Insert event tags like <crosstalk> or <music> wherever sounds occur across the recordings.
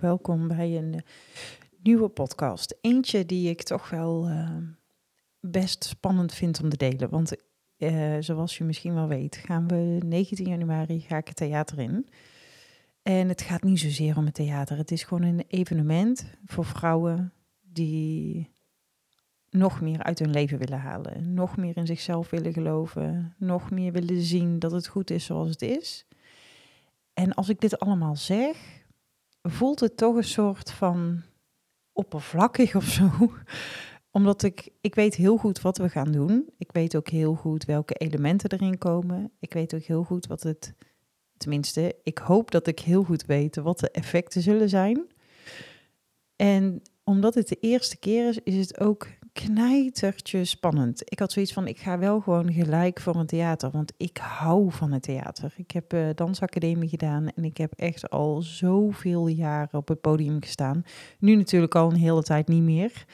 Welkom bij een eh, nieuwe podcast. Eentje die ik toch wel uh, best spannend vind om te delen. Want uh, zoals je misschien wel weet, gaan we 19 januari ga ik het theater in. En het gaat niet zozeer om het theater. Het is gewoon een evenement voor vrouwen die nog meer uit hun leven willen halen. Nog meer in zichzelf willen geloven. Nog meer willen zien dat het goed is zoals het is. En als ik dit allemaal zeg, voelt het toch een soort van oppervlakkig of zo. Omdat ik, ik weet heel goed wat we gaan doen. Ik weet ook heel goed welke elementen erin komen. Ik weet ook heel goed wat het, tenminste, ik hoop dat ik heel goed weet wat de effecten zullen zijn. En omdat het de eerste keer is, is het ook knijtertje spannend. Ik had zoiets van, ik ga wel gewoon gelijk voor een theater, want ik hou van het theater. Ik heb uh, dansacademie gedaan en ik heb echt al zoveel jaren op het podium gestaan. Nu natuurlijk al een hele tijd niet meer.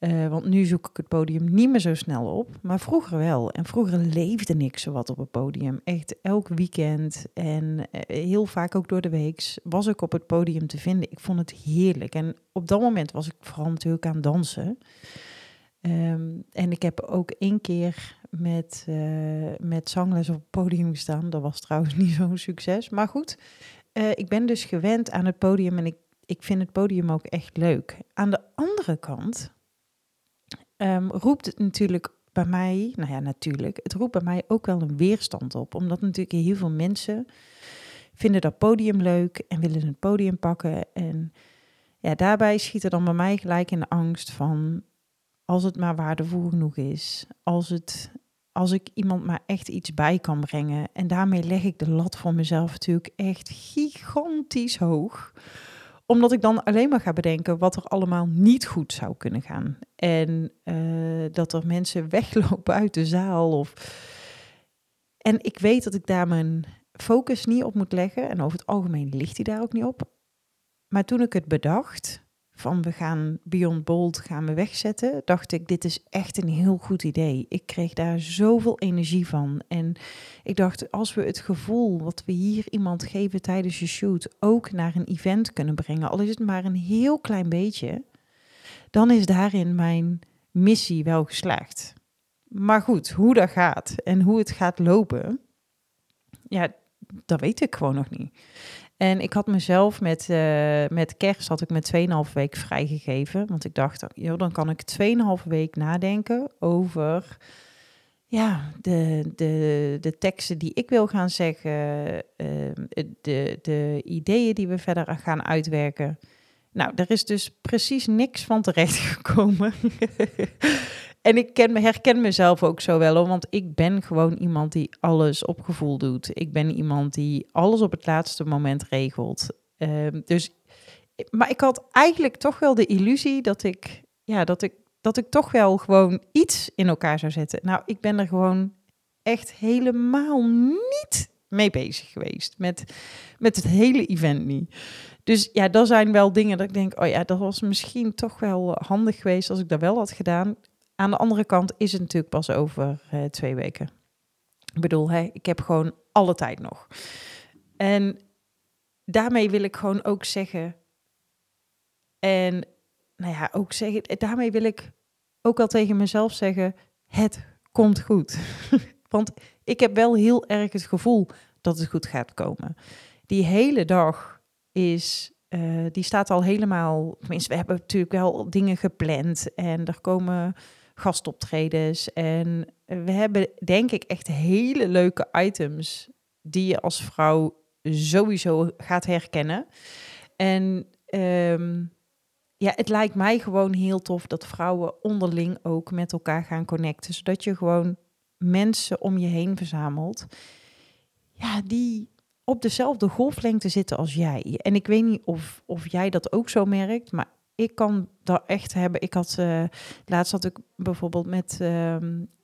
Uh, want nu zoek ik het podium niet meer zo snel op, maar vroeger wel. En vroeger leefde ik zo wat op het podium. Echt elk weekend en uh, heel vaak ook door de week was ik op het podium te vinden. Ik vond het heerlijk. En op dat moment was ik vooral natuurlijk aan dansen. Um, en ik heb ook één keer met, uh, met zangles op het podium gestaan. Dat was trouwens <laughs> niet zo'n succes. Maar goed, uh, ik ben dus gewend aan het podium en ik, ik vind het podium ook echt leuk. Aan de andere kant um, roept het natuurlijk bij mij, nou ja, natuurlijk, het roept bij mij ook wel een weerstand op. Omdat natuurlijk heel veel mensen vinden dat podium leuk en willen het podium pakken. En ja, daarbij schiet er dan bij mij gelijk in de angst van als het maar waardevol genoeg is, als, het, als ik iemand maar echt iets bij kan brengen. En daarmee leg ik de lat voor mezelf natuurlijk echt gigantisch hoog omdat ik dan alleen maar ga bedenken wat er allemaal niet goed zou kunnen gaan. En uh, dat er mensen <laughs> weglopen uit de zaal. Of... En ik weet dat ik daar mijn focus niet op moet leggen. En over het algemeen ligt hij daar ook niet op. Maar toen ik het bedacht, van we gaan Beyond Bold gaan we wegzetten, dacht ik, dit is echt een heel goed idee. Ik kreeg daar zoveel energie van. En ik dacht, als we het gevoel wat we hier iemand geven tijdens je shoot ook naar een event kunnen brengen, al is het maar een heel klein beetje, dan is daarin mijn missie wel geslaagd. Maar goed, hoe dat gaat en hoe het gaat lopen, ja, dat weet ik gewoon nog niet. En ik had mezelf met, uh, met kerst had ik me 2,5 week vrijgegeven. Want ik dacht, joh, dan kan ik 2,5 week nadenken over ja, de, de, de teksten die ik wil gaan zeggen, uh, de, de ideeën die we verder gaan uitwerken. Nou, er is dus precies niks van terecht <laughs> gekomen. En ik ken, herken mezelf ook zo wel, want ik ben gewoon iemand die alles op gevoel doet. Ik ben iemand die alles op het laatste moment regelt. Um, dus, maar ik had eigenlijk toch wel de illusie dat ik, ja, dat ik, dat ik toch wel gewoon iets in elkaar zou zetten. Nou, ik ben er gewoon echt helemaal niet mee bezig geweest. Met, met het hele event niet. Dus ja, dat zijn wel dingen dat ik denk, oh ja, dat was misschien toch wel handig geweest als ik dat wel had gedaan. Aan de andere kant is het natuurlijk pas over uh, twee weken. Ik bedoel, hè, ik heb gewoon alle tijd nog. En daarmee wil ik gewoon ook zeggen. En nou ja, ook zeggen. Daarmee wil ik ook al tegen mezelf zeggen: het komt goed. <laughs> Want ik heb wel heel erg het gevoel dat het goed gaat komen. Die hele dag is uh, die staat al helemaal. Tenminste, we hebben natuurlijk wel dingen gepland. En er komen gastoptredens. En we hebben denk ik echt hele leuke items die je als vrouw sowieso gaat herkennen. En um, ja, het lijkt mij gewoon heel tof dat vrouwen onderling ook met elkaar gaan connecten. Zodat je gewoon mensen om je heen verzamelt. Ja, die op dezelfde golflengte zitten als jij. En ik weet niet of, of jij dat ook zo merkt, maar ik kan dat echt hebben. Ik had uh, laatst had ik bijvoorbeeld met, uh,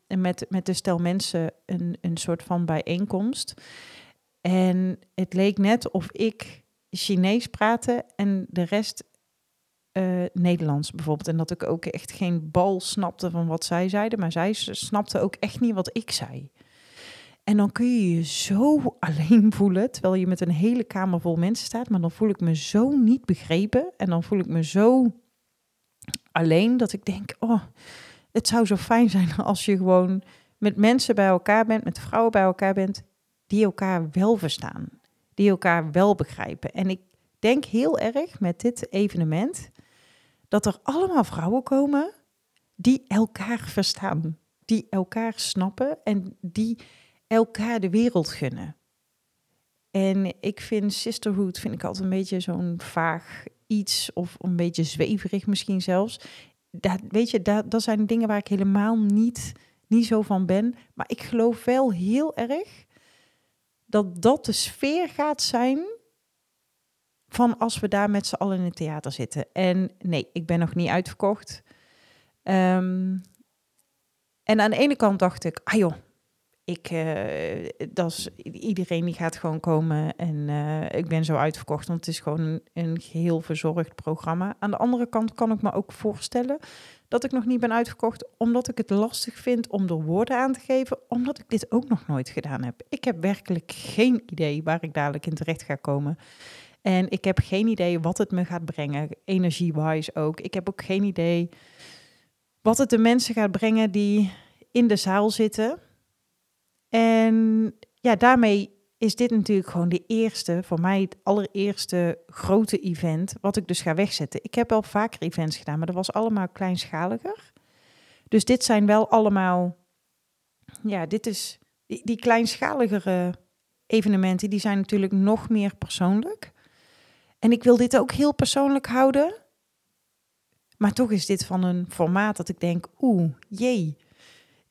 met, met de stel mensen een, een soort van bijeenkomst. En het leek net of ik Chinees praatte en de rest uh, Nederlands bijvoorbeeld. En dat ik ook echt geen bal snapte van wat zij zeiden, maar zij snapte ook echt niet wat ik zei. En dan kun je je zo <laughs> alleen voelen, terwijl je met een hele kamer vol mensen staat. Maar dan voel ik me zo niet begrepen. En dan voel ik me zo alleen dat ik denk, oh, het zou zo fijn zijn <laughs> als je gewoon met mensen bij elkaar bent, met vrouwen bij elkaar bent, die elkaar wel verstaan, die elkaar wel begrijpen. En ik denk heel erg met dit evenement dat er allemaal vrouwen komen die elkaar verstaan, die elkaar snappen en die elkaar de wereld gunnen. En ik vind sisterhood vind ik altijd een beetje zo'n vaag iets of een beetje zweverig misschien zelfs. Dat, weet je, dat, dat zijn dingen waar ik helemaal niet, niet zo van ben. Maar ik geloof wel heel erg dat dat de sfeer gaat zijn van als we daar met z'n allen in het theater zitten. En nee, ik ben nog niet uitverkocht. Um, en aan de ene kant dacht ik, ah joh, ik, uh, dat is, iedereen die gaat gewoon komen en uh, ik ben zo uitverkocht, want het is gewoon een, een, geheel verzorgd programma. Aan de andere kant kan ik me ook voorstellen dat ik nog niet ben uitverkocht, omdat ik het lastig vind om er woorden aan te geven, omdat ik dit ook nog nooit gedaan heb. Ik heb werkelijk geen idee waar ik dadelijk in terecht ga komen. En ik heb geen idee wat het me gaat brengen, energie-wise ook. Ik heb ook geen idee wat het de mensen gaat brengen die in de zaal zitten. En ja, daarmee is dit natuurlijk gewoon de eerste, voor mij het allereerste grote event, wat ik dus ga wegzetten. Ik heb al vaker events gedaan, maar dat was allemaal kleinschaliger. Dus dit zijn wel allemaal, ja, dit is, die, die kleinschaligere evenementen, die zijn natuurlijk nog meer persoonlijk. En ik wil dit ook heel persoonlijk houden. Maar toch is dit van een formaat dat ik denk, oeh, jee,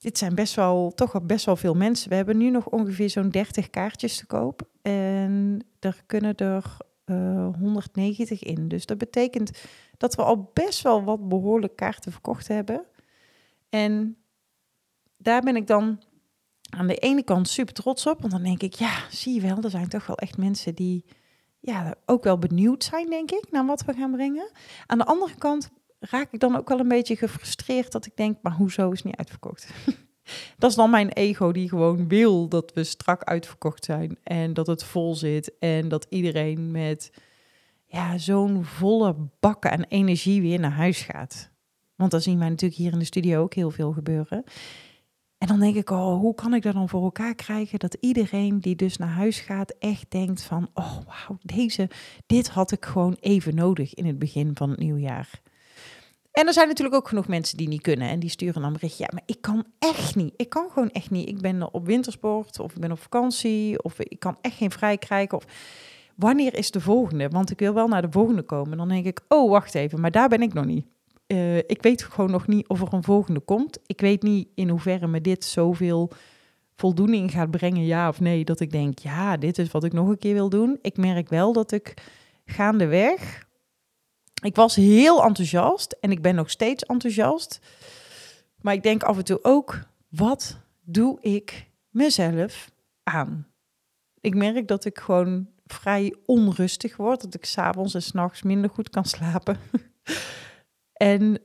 dit zijn best wel, toch best wel veel mensen. We hebben nu nog ongeveer zo'n 30 kaartjes te koop. En er kunnen er uh, eh, 190 in. Dus dat betekent dat we al best wel wat behoorlijk kaarten verkocht hebben. En daar ben ik dan aan de ene kant super trots op. Want dan denk ik, ja, zie je wel, er zijn toch wel echt mensen die ja, ook wel benieuwd zijn, denk ik, naar wat we gaan brengen. Aan de andere kant raak ik dan ook wel een beetje gefrustreerd dat ik denk, maar hoezo is niet uitverkocht? <laughs> dat is dan mijn ego die gewoon wil dat we strak uitverkocht zijn en dat het vol zit en dat iedereen met ja, zo'n volle bakken en energie weer naar huis gaat. Want dan zien wij natuurlijk hier in de studio ook heel veel gebeuren. En dan denk ik, oh, hoe kan ik dat dan voor elkaar krijgen dat iedereen die dus naar huis gaat echt denkt van, oh wauw, deze, dit had ik gewoon even nodig in het begin van het nieuwjaar. En er zijn natuurlijk ook genoeg mensen die niet kunnen en die sturen dan bericht. Ja, maar ik kan echt niet. Ik kan gewoon echt niet. Ik ben op wintersport of ik ben op vakantie of ik kan echt geen vrij krijgen. Of wanneer is de volgende? Want ik wil wel naar de volgende komen. Dan denk ik, oh wacht even, maar daar ben ik nog niet. Uh, ik weet gewoon nog niet of er een volgende komt. Ik weet niet in hoeverre me dit zoveel voldoening gaat brengen, ja of nee. Dat ik denk, ja, dit is wat ik nog een keer wil doen. Ik merk wel dat ik gaandeweg ik was heel enthousiast en ik ben nog steeds enthousiast. Maar ik denk af en toe ook, wat doe ik mezelf aan? Ik merk dat ik gewoon vrij onrustig word, dat ik s'avonds en s'nachts minder goed kan slapen. <laughs> en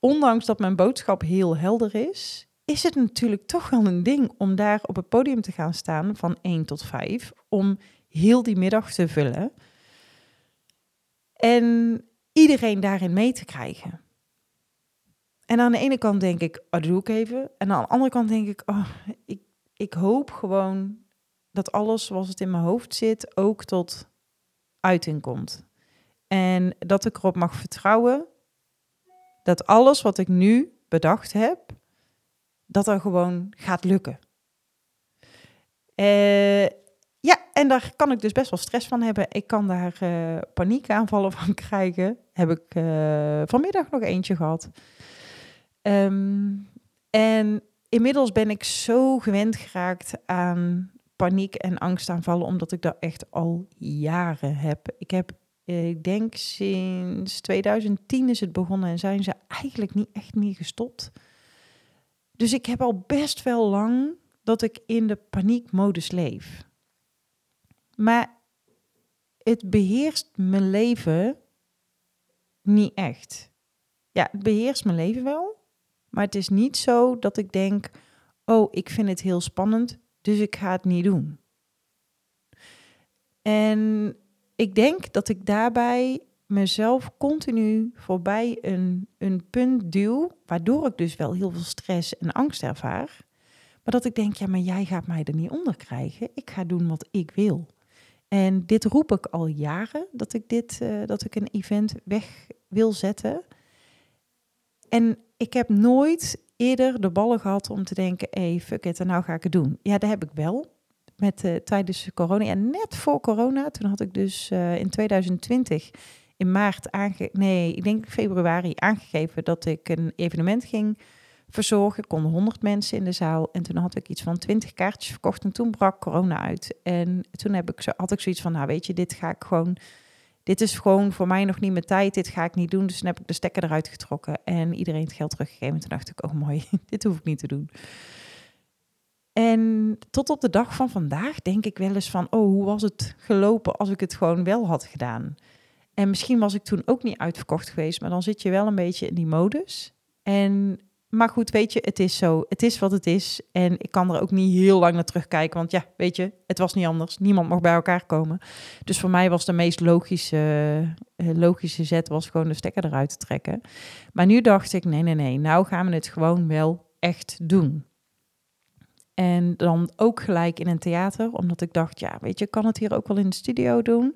ondanks dat mijn boodschap heel helder is, is het natuurlijk toch wel een ding om daar op het podium te gaan staan van 1 tot 5, om heel die middag te vullen. En iedereen daarin mee te krijgen. En aan de ene kant denk ik, oh, dat doe ik even. En aan de andere kant denk ik, oh, ik, ik hoop gewoon dat alles zoals het in mijn hoofd zit ook tot uiting komt. En dat ik erop mag vertrouwen dat alles wat ik nu bedacht heb, dat er gewoon gaat lukken. Uh, ja, en daar kan ik dus best wel stress van hebben. Ik kan daar uh, paniekaanvallen <laughs> van krijgen. Heb ik uh, vanmiddag nog eentje gehad. Um, en inmiddels ben ik zo gewend geraakt aan paniek en angstaanvallen, omdat ik dat echt al jaren heb. Ik heb, eh, ik denk sinds 2010 is het begonnen en zijn ze eigenlijk niet echt meer gestopt. Dus ik heb al best wel lang dat ik in de paniekmodus leef. Maar het beheerst mijn leven niet echt. Ja, het beheerst mijn leven wel. Maar het is niet zo dat ik denk: oh, ik vind het heel spannend. Dus ik ga het niet doen. En ik denk dat ik daarbij mezelf continu voorbij een, een punt duw, waardoor ik dus wel heel veel stress en angst ervaar. Maar dat ik denk, ja, maar jij gaat mij er niet onder krijgen. Ik ga doen wat ik wil. En dit roep ik al jaren, dat ik, dit, uh, dat ik een event weg wil zetten. En ik heb nooit eerder de ballen gehad om te denken, hé, hey, fuck it, en nou ga ik het doen. Ja, dat heb ik wel. Met, uh, tijdens corona, en net voor corona, toen had ik dus uh, in 2020 in maart aange... Nee, ik denk februari aangegeven dat ik een evenement ging verzorgen. Ik kon 100 mensen in de zaal. En toen had ik iets van 20 kaartjes verkocht. En toen brak corona uit. En toen heb ik zo, had ik zoiets van, nou weet je, dit ga ik gewoon... Dit is gewoon voor mij nog niet mijn tijd. Dit ga ik niet doen. Dus toen heb ik de stekker eruit getrokken. En iedereen het geld teruggegeven. En toen dacht ik, oh mooi, <laughs> dit hoef ik niet te doen. En tot op de dag van vandaag denk ik wel eens van, oh, hoe was het gelopen als ik het gewoon wel had gedaan? En misschien was ik toen ook niet uitverkocht geweest, maar dan zit je wel een beetje in die modus. En, maar goed, weet je, het is zo. Het is wat het is. En ik kan er ook niet heel lang naar terugkijken, want ja, weet je, het was niet anders. Niemand mocht bij elkaar komen. Dus voor mij was de meest logische, uh, logische zet was gewoon de stekker eruit te trekken. Maar nu dacht ik, nee, nee, nee, nou gaan we het gewoon wel echt doen. En dan ook gelijk in een theater, omdat ik dacht, ja, weet je, kan het hier ook wel in de studio doen.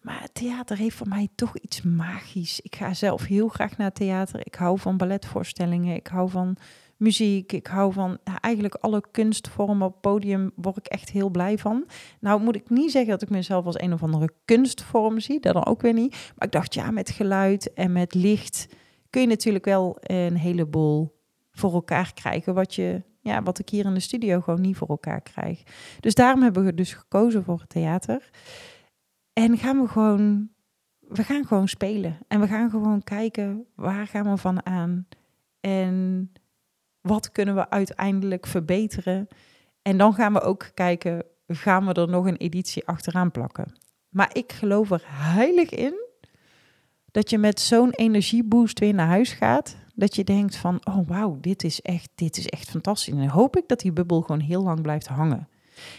Maar theater heeft voor mij toch iets magisch. Ik ga zelf heel graag naar theater. Ik hou van balletvoorstellingen. Ik hou van muziek. Ik hou van eigenlijk alle kunstvormen op podium. Word ik echt heel blij van. Nou moet ik niet zeggen dat ik mezelf als een of andere kunstvorm zie. Dat dan ook weer niet. Maar ik dacht, ja, met geluid en met licht kun je natuurlijk wel een heleboel voor elkaar krijgen. Wat, je, ja, wat ik hier in de studio gewoon niet voor elkaar krijg. Dus daarom hebben we dus gekozen voor het theater. En gaan we gewoon, we gaan gewoon spelen. En we gaan gewoon kijken waar gaan we van aan. En wat kunnen we uiteindelijk verbeteren. En dan gaan we ook kijken, gaan we er nog een editie achteraan plakken. Maar ik geloof er heilig in dat je met zo'n energieboost weer naar huis gaat. Dat je denkt van, oh wauw, dit is echt, dit is echt fantastisch. En dan hoop ik dat die bubbel gewoon heel lang blijft hangen.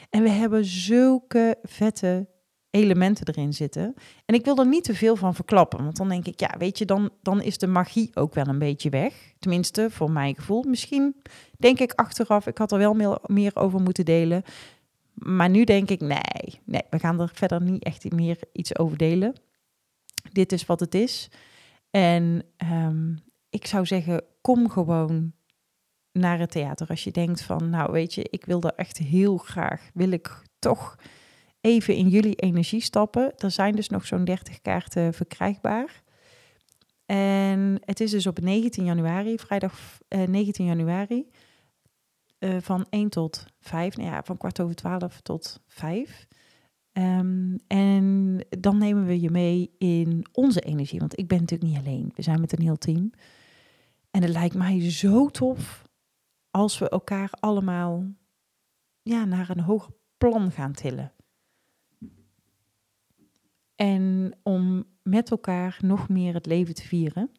En we hebben zulke vette elementen erin zitten. En ik wil er niet te veel van verklappen, want dan denk ik, ja, weet je, dan, dan is de magie ook wel een beetje weg. Tenminste, voor mijn gevoel. Misschien denk ik achteraf, ik had er wel meer, meer over moeten delen. Maar nu denk ik, nee, nee, we gaan er verder niet echt meer iets over delen. Dit is wat het is. En um, ik zou zeggen, kom gewoon naar het theater als je denkt van, nou weet je, ik wil er echt heel graag, wil ik toch even in jullie energie stappen. Er zijn dus nog zo'n 30 kaarten verkrijgbaar. En het is dus op 19 januari, vrijdag uh, 19 januari, uh, van 1 tot 5, nou ja, van kwart over 12 tot 5. Um, ehm, en dan nemen we je mee in onze energie, want ik ben natuurlijk niet alleen. We zijn met een heel team. En het lijkt mij zo tof als we elkaar allemaal ja, naar een hoger plan gaan tillen. En om met elkaar nog meer het leven te vieren.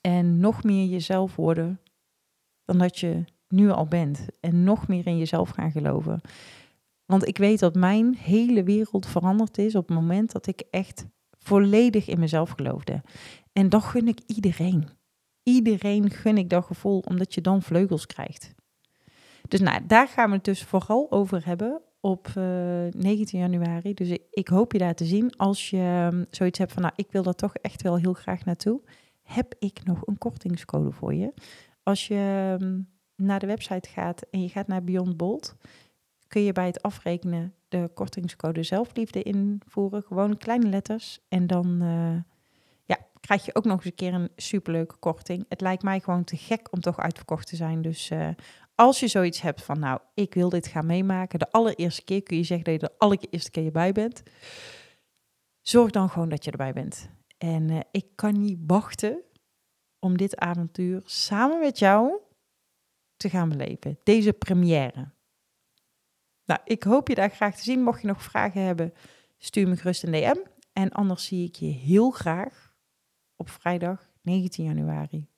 En nog meer jezelf worden dan dat je nu al bent. En nog meer in jezelf gaan geloven. Want ik weet dat mijn hele wereld veranderd is op het moment dat ik echt volledig in mezelf geloofde. En dat gun ik iedereen. Iedereen gun ik dat gevoel, omdat je dan vleugels krijgt. Dus nou, daar gaan we het dus vooral over hebben op uh, eh, 19 januari. Dus ik, hoop je daar te zien. Als je um, zoiets hebt van, nou, ik wil daar toch echt wel heel graag naartoe, heb ik nog een kortingscode voor je. Als je um, naar de website gaat en je gaat naar Beyond Bold, kun je bij het afrekenen de kortingscode zelfliefde invoeren. Gewoon kleine letters. En dan uh, ja, krijg je ook nog eens een keer een superleuke korting. Het lijkt mij gewoon te gek om toch uitverkocht te zijn. Dus uh, als je zoiets hebt van, nou, ik wil dit gaan meemaken, de allereerste keer kun je zeggen dat je de allereerste keer bij bent. Zorg dan gewoon dat je erbij bent. En uh, ik kan niet wachten om dit avontuur samen met jou te gaan beleven. Deze première. Nou, ik hoop je daar graag te zien. Mocht je nog vragen hebben, stuur me gerust een DM. En anders zie ik je heel graag op vrijdag 19 januari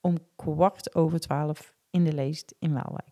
om kwart over twaalf in de leest in Waalwijk.